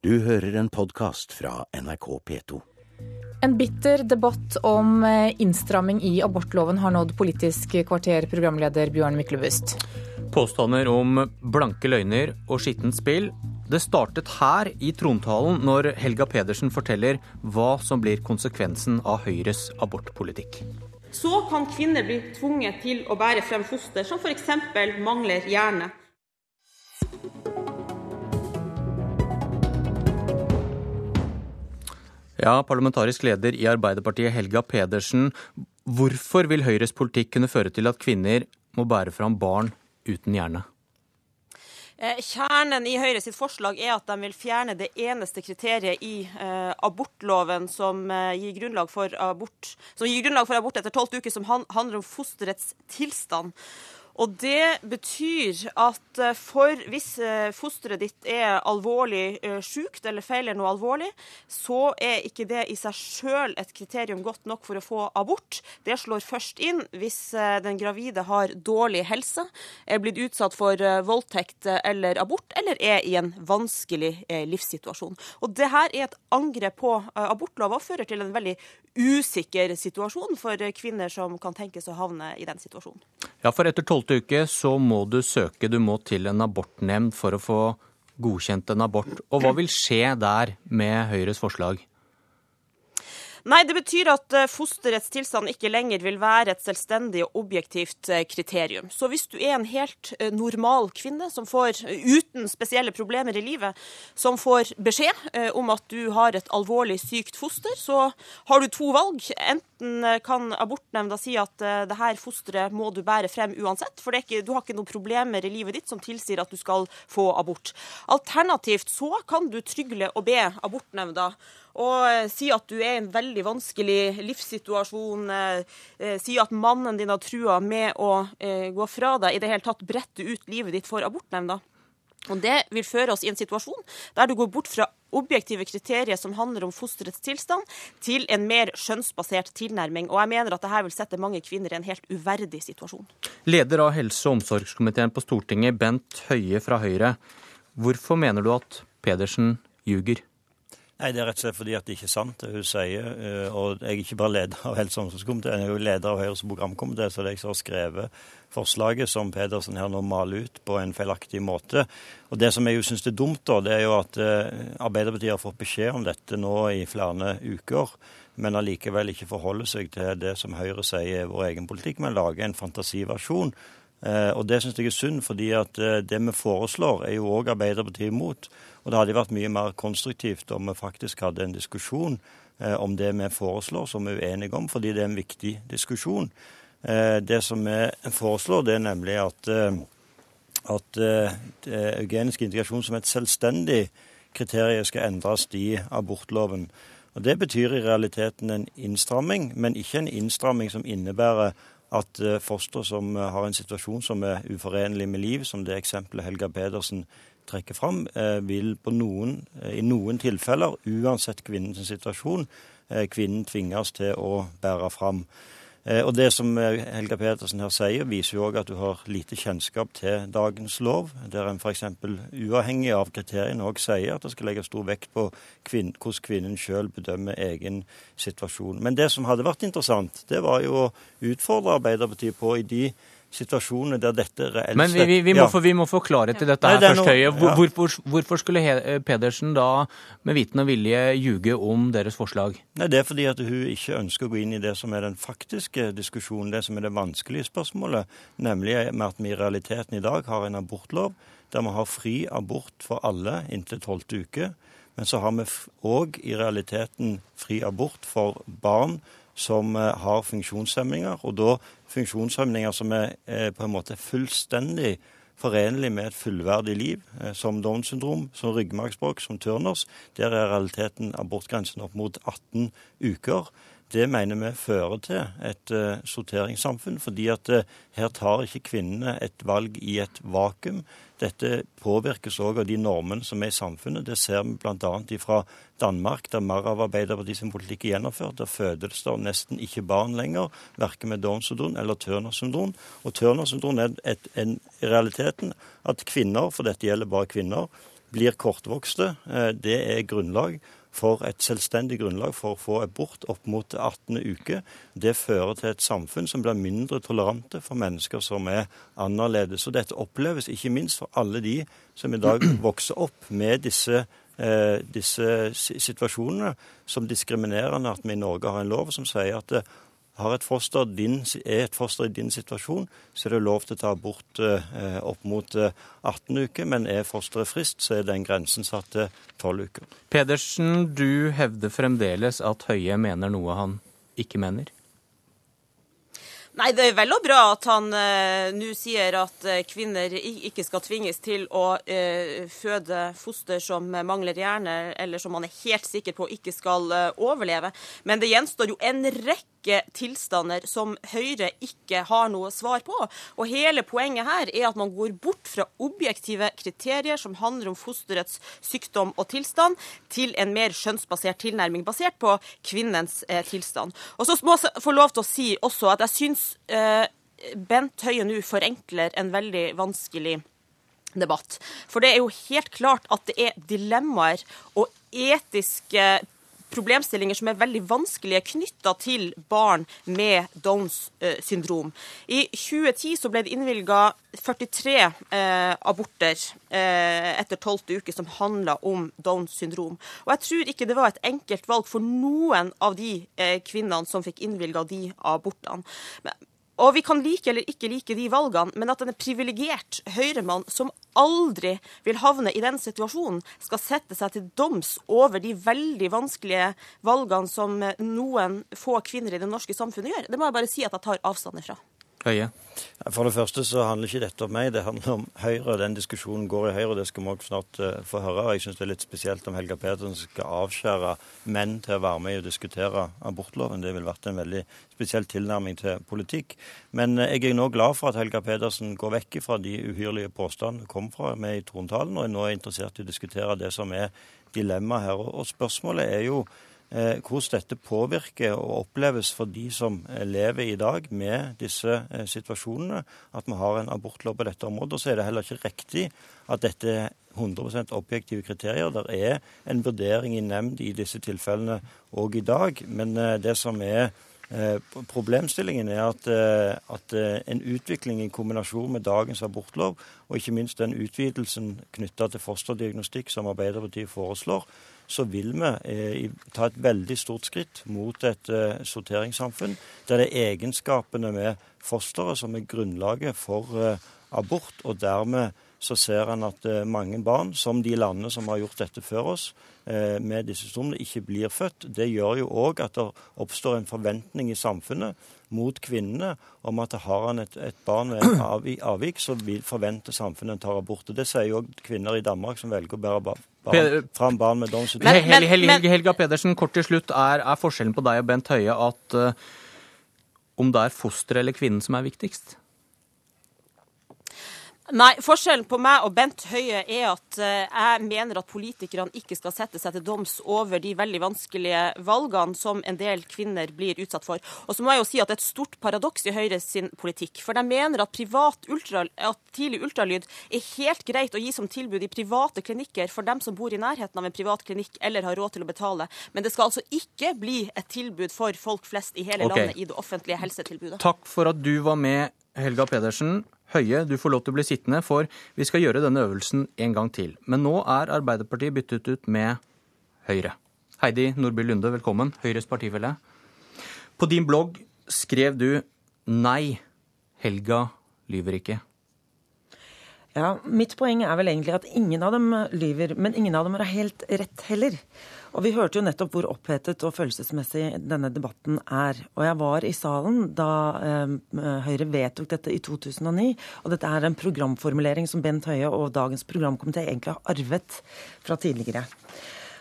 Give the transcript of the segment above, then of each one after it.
Du hører en podkast fra NRK P2. En bitter debatt om eh, innstramming i abortloven har nådd Politisk kvarter, programleder Bjørn Myklebust. Påstander om blanke løgner og skittent spill. Det startet her i trontalen når Helga Pedersen forteller hva som blir konsekvensen av Høyres abortpolitikk. Så kan kvinner bli tvunget til å bære frem foster som f.eks. mangler hjerne. Ja, parlamentarisk leder i Arbeiderpartiet Helga Pedersen. Hvorfor vil Høyres politikk kunne føre til at kvinner må bære fram barn uten hjerne? Eh, kjernen i Høyre sitt forslag er at de vil fjerne det eneste kriteriet i eh, abortloven som, eh, gir grunnlag for abort, som gir grunnlag for abort etter tolvte uke, som han, handler om fosterets tilstand. Og Det betyr at eh, for hvis eh, fosteret ditt er alvorlig sjukt sykt eller feiler noe alvorlig, så er ikke det i seg sjøl et kriterium godt nok for å få abort. Det slår først inn hvis den gravide har dårlig helse, er blitt utsatt for voldtekt eller abort, eller er i en vanskelig livssituasjon. Og det her er et angrep på abortlova og fører til en veldig usikker situasjon for kvinner som kan tenkes å havne i den situasjonen. Ja, for etter tolvte uke så må du søke, du må til en abortnemnd for å få godkjent en abort. Og hva vil skje der med Høyres forslag? Nei, det betyr at eh, fosterets tilstand ikke lenger vil være et selvstendig og objektivt eh, kriterium. Så hvis du er en helt eh, normal kvinne som får, uten spesielle problemer i livet, som får beskjed om at du har et alvorlig sykt foster, så har du to valg. Enten kan abortnemnda si at det her fosteret må du bære frem uansett, for ikke, du har ikke noen problemer i livet ditt som tilsier at du skal få abort. Alternativt så kan du trygle og be abortnemnda og eh, si at du er i en veldig vanskelig livssituasjon, eh, eh, si at mannen din har trua med å gå fra deg, i det hele tatt brette ut livet ditt for abortnemnda. Og Det vil føre oss i en situasjon der du går bort fra objektive kriterier som handler om fosterets tilstand, til en mer skjønnsbasert tilnærming. Og jeg mener at dette vil sette mange kvinner i en helt uverdig situasjon. Leder av helse- og omsorgskomiteen på Stortinget, Bent Høie fra Høyre. Hvorfor mener du at Pedersen ljuger? Nei, Det er rett og slett fordi at det ikke er sant, det hun sier. Eh, og jeg er ikke bare leder av helse- og omsorgskomiteen, jeg er jo leder av Høyres programkomité, så det er jeg som har skrevet forslaget som Pedersen her nå maler ut på en feilaktig måte. Og Det som jeg jo syns er dumt, da, det er jo at eh, Arbeiderpartiet har fått beskjed om dette nå i flere uker, men allikevel ikke forholder seg til det som Høyre sier er vår egen politikk, men lager en fantasiversjon. Eh, og Det syns jeg er synd, fordi at det vi foreslår, er jo òg Arbeiderpartiet imot. Og det hadde vært mye mer konstruktivt om vi faktisk hadde en diskusjon eh, om det vi foreslår, som vi er uenige om, fordi det er en viktig diskusjon. Eh, det som vi foreslår, det er nemlig at, eh, at eugenisk integrasjon som et selvstendig kriterium skal endres i abortloven. Og Det betyr i realiteten en innstramming, men ikke en innstramming som innebærer at foster som har en situasjon som er uforenlig med liv, som det eksempelet Helga Pedersen trekker fram, eh, vil noen, eh, i noen tilfeller, uansett kvinnens situasjon, eh, kvinnen tvinges til å bære fram. Og Det som Helga Petersen her sier, viser jo òg at du har lite kjennskap til dagens lov, der en f.eks. uavhengig av kriteriene òg sier at det skal legge stor vekt på kvinn, hvordan kvinnen sjøl bedømmer egen situasjon. Men det som hadde vært interessant, det var jo å utfordre Arbeiderpartiet på i de situasjoner der dette reelt Men vi, vi, vi, må, få, vi må få klarhet i dette her først, Høie. Hvorfor, hvorfor, skulle Pedersen da med viten og vilje ljuge om deres forslag? Nei, Det er fordi at hun ikke ønsker å gå inn i det som er den faktiske diskusjonen, det som er det vanskelige spørsmålet, nemlig med at vi i realiteten i dag har en abortlov der vi har fri abort for alle inntil tolvte uke. Men så har vi òg i realiteten fri abort for barn som eh, har funksjonshemninger. Og da funksjonshemninger som er eh, på en måte fullstendig forenlig med et fullverdig liv, eh, som Downs syndrom, som ryggmargsbrokk, som Turners. Der er realiteten abortgrensen opp mot 18 uker. Det mener vi fører til et uh, sorteringssamfunn, fordi at uh, her tar ikke kvinnene et valg i et vakuum. Dette påvirkes òg av de normene som er i samfunnet. Det ser vi bl.a. fra Danmark, der mer av Arbeiderpartiets politikk er gjennomført. Der fødes det nesten ikke barn lenger, verken med Downs syndrom eller Turner syndrom. Og Turner syndrom er et, en, realiteten at kvinner, for dette gjelder bare kvinner, blir kortvokste. Det er grunnlag for et selvstendig grunnlag for å få abort opp mot 18. uke. Det fører til et samfunn som blir mindre tolerante for mennesker som er annerledes. Og dette oppleves ikke minst for alle de som i dag vokser opp med disse eh, disse situasjonene som diskriminerende at vi i Norge har en lov som sier at det har et foster din, er et foster i din situasjon, så er det lov til å ta abort eh, opp mot eh, 18 uker. Men er fosteret frist, så er den grensen satt til 12 uker. Pedersen, du hevder fremdeles at Høie mener noe han ikke mener? Nei, Det er vel og bra at han eh, nå sier at uh, kvinner ikke skal tvinges til å eh, føde foster som mangler hjerne, eller som man er helt sikker på ikke skal overleve. Men det gjenstår jo en rekke tilstander som Høyre ikke har noe svar på. Og hele poenget her er at man går bort fra objektive kriterier som handler om fosterets sykdom og tilstand, til en mer skjønnsbasert tilnærming basert på kvinnens tilstand. Og så må jeg få lov til å si også at jeg syns eh, Bent Høie nå forenkler en veldig vanskelig debatt. For det er jo helt klart at det er dilemmaer og etiske problemstillinger som er veldig vanskelige knytta til barn med Downs eh, syndrom. I 2010 så ble det innvilga 43 eh, aborter eh, etter 12. uke som handla om Downs syndrom. Og jeg tror ikke det var et enkelt valg for noen av de eh, kvinnene som fikk innvilga de abortene. Men, og vi kan like eller ikke like de valgene, men at en privilegert høyremann som aldri vil havne i den situasjonen, skal sette seg til doms over de veldig vanskelige valgene som noen få kvinner i det norske samfunnet gjør, det må jeg bare si at jeg tar avstand ifra. Høie? For det første så handler ikke dette om meg, det handler om Høyre. Den diskusjonen går i Høyre, og det skal vi også snart uh, få høre. Jeg syns det er litt spesielt om Helga Pedersen skal avskjære menn til å være med og diskutere abortloven. Det ville vært en veldig spesiell tilnærming til politikk. Men uh, jeg er nå glad for at Helga Pedersen går vekk fra de uhyrlige påstandene hun kom fra med i trontalen, og er nå interessert i å diskutere det som er dilemmaet her. Og, spørsmålet er jo Eh, hvordan dette påvirker og oppleves for de som eh, lever i dag med disse eh, situasjonene. At vi har en abortlov på dette området. Og så er det heller ikke riktig at dette er 100% objektive kriterier. Det er en vurdering i nemnd i disse tilfellene òg i dag. Men det som er Problemstillingen er at, at, en utvikling i kombinasjon med dagens abortlov, og ikke minst den utvidelsen knytta til fosterdiagnostikk som Arbeiderpartiet foreslår, så vil vi eh, ta et veldig stort skritt mot et eh, sorteringssamfunn der det er egenskapene med fosteret som er grunnlaget for eh, abort, og dermed så ser en at eh, mange barn, som de landene som har gjort dette før oss, eh, med disse symptomene, ikke blir født. Det gjør jo òg at det oppstår en forventning i samfunnet mot kvinnene om at har han et, et barn med avvik, så vil forvente samfunnet en tar abort. Og Det sier jo òg kvinner i Danmark som velger å bære barn barn, fram barn med Downs syndrom. Helge, Hel, Hel, Helga Pedersen, kort til slutt. Er, er, forskjellen på deg og Bent Høie at uh, om det er fosteret eller kvinnen som er viktigst? Nei, forskjellen på meg og Bent Høie er at uh, jeg mener at politikerne ikke skal sette seg til doms over de veldig vanskelige valgene som en del kvinner blir utsatt for. Og så må jeg jo si at det er et stort paradoks i Høyres sin politikk. For de mener at, ultra, at tidlig ultralyd er helt greit å gi som tilbud i private klinikker for dem som bor i nærheten av en privat klinikk eller har råd til å betale. Men det skal altså ikke bli et tilbud for folk flest i hele okay. landet i det offentlige helsetilbudet. Takk for at du var med, Helga Pedersen. Høie, du får lov til å bli sittende, for vi skal gjøre denne øvelsen en gang til. Men nå er Arbeiderpartiet byttet ut med Høyre. Heidi Nordby Lunde, velkommen. Høyres partifelle. På din blogg skrev du 'Nei, Helga lyver ikke'. Ja, Mitt poeng er vel egentlig at ingen av dem lyver, men ingen av dem har helt rett heller. Og Vi hørte jo nettopp hvor opphetet og følelsesmessig denne debatten er. Og jeg var i salen da eh, Høyre vedtok dette i 2009. Og dette er en programformulering som Bent Høie og dagens programkomité egentlig har arvet fra tidligere.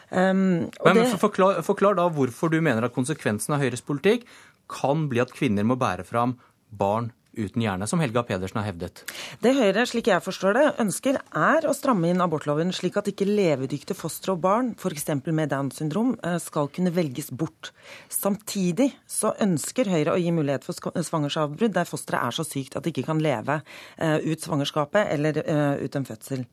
Um, Men, det... forklar, forklar, da hvorfor du mener at konsekvensen av Høyres politikk kan bli at kvinner må bære fram barn uten hjerne, som Helga Pedersen har hevdet? Det Høyre, slik jeg forstår det, ønsker er å stramme inn abortloven, slik at ikke levedyktige fostre og barn, f.eks. med Downs syndrom, eh, skal kunne velges bort. Samtidig så ønsker Høyre å gi mulighet for svangerskapsavbrudd der fosteret er så sykt at det ikke kan leve eh, ut svangerskapet eller eh, ut en fødsel.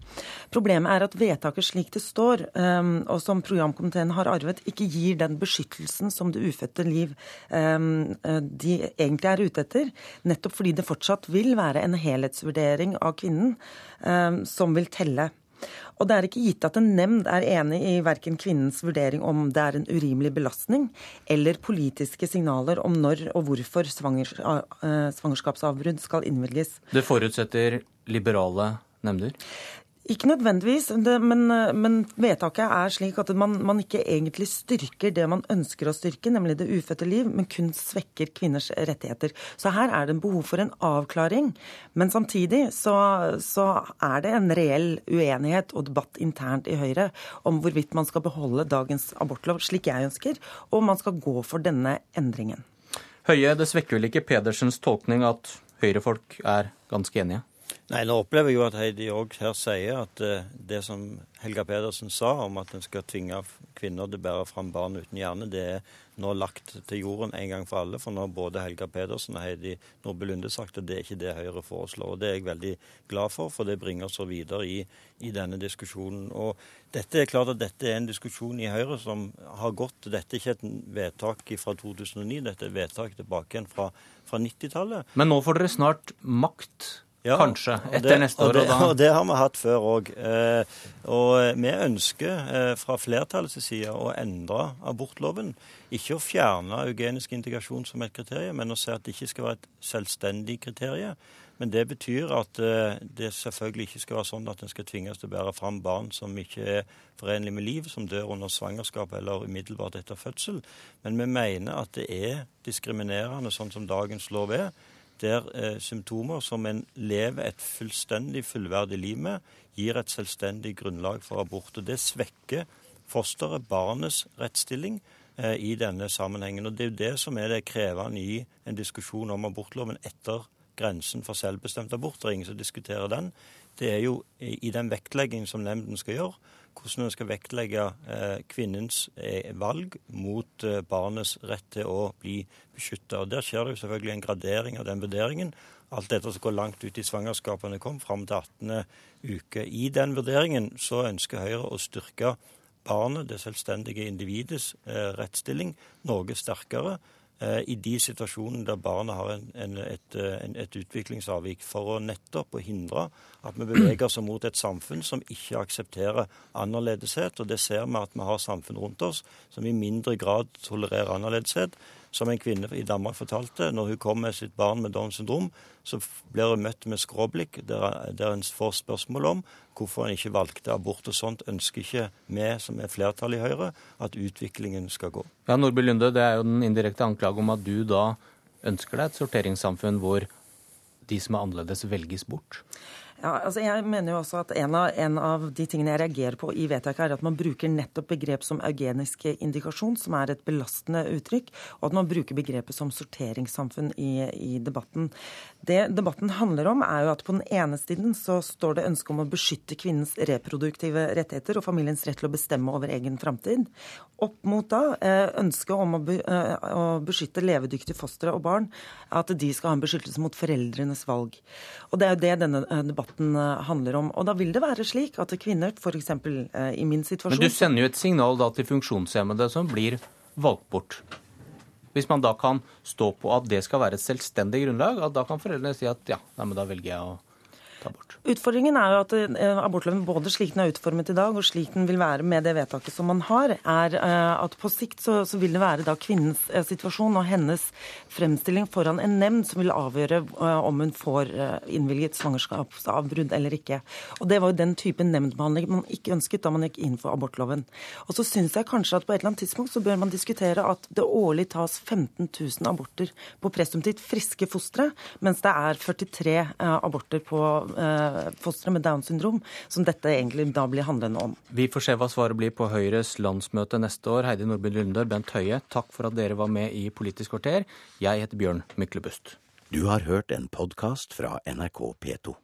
Problemet er at vedtaket slik det står, og som programkomiteen har arvet, ikke gir den beskyttelsen som det ufødte liv de egentlig er ute etter. nettopp fordi det fortsatt vil være en helhetsvurdering av kvinnen eh, som vil telle. Og det er ikke gitt at en nemnd er enig i verken kvinnens vurdering om det er en urimelig belastning, eller politiske signaler om når og hvorfor eh, svangerskapsavbrudd skal innvilges. Det forutsetter liberale nemnder? Ikke nødvendigvis, men, men, vedtaket er slik at man, man, ikke egentlig styrker det man ønsker å styrke, nemlig det ufødte liv, men kun svekker kvinners rettigheter. Så her er det en behov for en avklaring. Men samtidig så, så er det en reell uenighet og debatt internt i Høyre om hvorvidt man skal beholde dagens abortlov slik jeg ønsker, og om man skal gå for denne endringen. Høie, det svekker vel ikke Pedersens tolkning at Høyre-folk er ganske enige? Nei, Nå opplever jeg jo at Heidi òg her sier at uh, det som Helga Pedersen sa om at en skal tvinge kvinner til å bære fram barn uten hjerne, det er nå lagt til jorden en gang for alle. For nå har både Helga Pedersen og Heidi Nordby Lunde sagt at det er ikke det Høyre foreslår. og Det er jeg veldig glad for, for det bringer oss videre i, i, denne diskusjonen. Og dette er klart at dette er en diskusjon i Høyre som har gått Dette er ikke et vedtak fra 2009, dette er et vedtak tilbake igjen fra, fra 90-tallet. Men nå får dere snart makt ja, Kanskje. Etter det, neste år. Og det, og det, har vi hatt før òg. Eh, og vi ønsker eh, fra flertallets side å endre abortloven. Ikke å fjerne eugenisk integrasjon som et kriterium, men å si at det ikke skal være et selvstendig kriterium. Men det betyr at eh, det selvfølgelig ikke skal være sånn at en skal tvinges til å bære fram barn som ikke er forenlig med liv, som dør under svangerskap eller umiddelbart etter fødsel. Men vi mener at det er diskriminerende sånn som dagens lov er der eh, symptomer som en lever et fullstendig fullverdig liv med, gir et selvstendig grunnlag for abort. Og Det svekker fosteret, barnets rettsstilling, eh, i denne sammenhengen. Og Det er jo det som er det krevende i en diskusjon om abortloven etter grensen for selvbestemt abort. Det er ingen som diskuterer den. Det er jo i den vektleggingen som nemnden skal gjøre, hvordan en skal vektlegge eh, kvinnens eh, valg mot eh, barnets rett til å bli beskytta. Der skjer det jo selvfølgelig en gradering av den vurderingen. Alt dette som går langt ut i svangerskapene kom, fram til 18. uke. I den vurderingen så ønsker Høyre å styrke barnet, det selvstendige individets rettsstilling, noe sterkere. Eh, i de situasjonene der barnet har en, en, et, eh, en, et, utviklingsavvik, for å nettopp å hindre at vi beveger oss mot et samfunn som ikke aksepterer annerledeshet. Og det ser vi at vi har samfunn rundt oss som i mindre grad tolererer annerledeshet. Som en kvinne i Danmark fortalte, når hun kom med sitt barn med Downs syndrom, så blir hun møtt med skråblikk, der, der en får spørsmål om hvorfor en ikke valgte abort. Og sånt ønsker ikke vi, som er flertallet i Høyre, at utviklingen skal gå. Ja, Nordby Lunde, det er jo den indirekte anklage om at du da ønsker deg et sorteringssamfunn hvor de som er annerledes, velges bort? Ja, altså jeg mener jo også at en av, en av, de tingene jeg reagerer på i vedtaket, er at man bruker nettopp begrep som eugenisk indikasjon, som er et belastende uttrykk, og at man bruker begrepet som sorteringssamfunn i, i debatten. Det debatten handler om, er jo at på den ene siden så står det ønske om å beskytte kvinnens reproduktive rettigheter og familiens rett til å bestemme over egen framtid. Opp mot da eh, ønsket om å, be, eh, å beskytte levedyktige fostre og barn, at de skal ha en beskyttelse mot foreldrenes valg. Og det er jo det denne eh, debatten debatten eh, handler om. Og da vil det være slik at kvinner, f.eks. Eh, i min situasjon Men du sender jo et signal da til funksjonshemmede som blir valgt bort. Hvis man da kan stå på at det skal være et selvstendig grunnlag, at da kan foreldrene si at ja, nei, men da velger jeg å abort. Utfordringen er jo at eh, abortloven, både slik den er utformet i dag, og slik den vil være med det vedtaket som man har, er eh, at på sikt så, så vil det være da kvinnens eh, situasjon og hennes fremstilling foran en nemnd som vil avgjøre om hun får innvilget svangerskapsavbrudd eller ikke. Og Det var jo den type nemndbehandling man ikke ønsket da man gikk inn for abortloven. Og så syns jeg kanskje at på et eller annet tidspunkt så bør man diskutere at det årlig tas 15 000 aborter på presumptivt friske fostre, mens det er 43 aborter på Eh, fostre med Downs syndrom, som dette egentlig da blir handlende om. Vi får se hva svaret blir på Høyres landsmøte neste år. Heidi Nordby Lunde, Bent Høie, takk for at dere var med i Politisk kvarter. Jeg heter Bjørn Myklebust. Du har hørt en podkast fra NRK P2.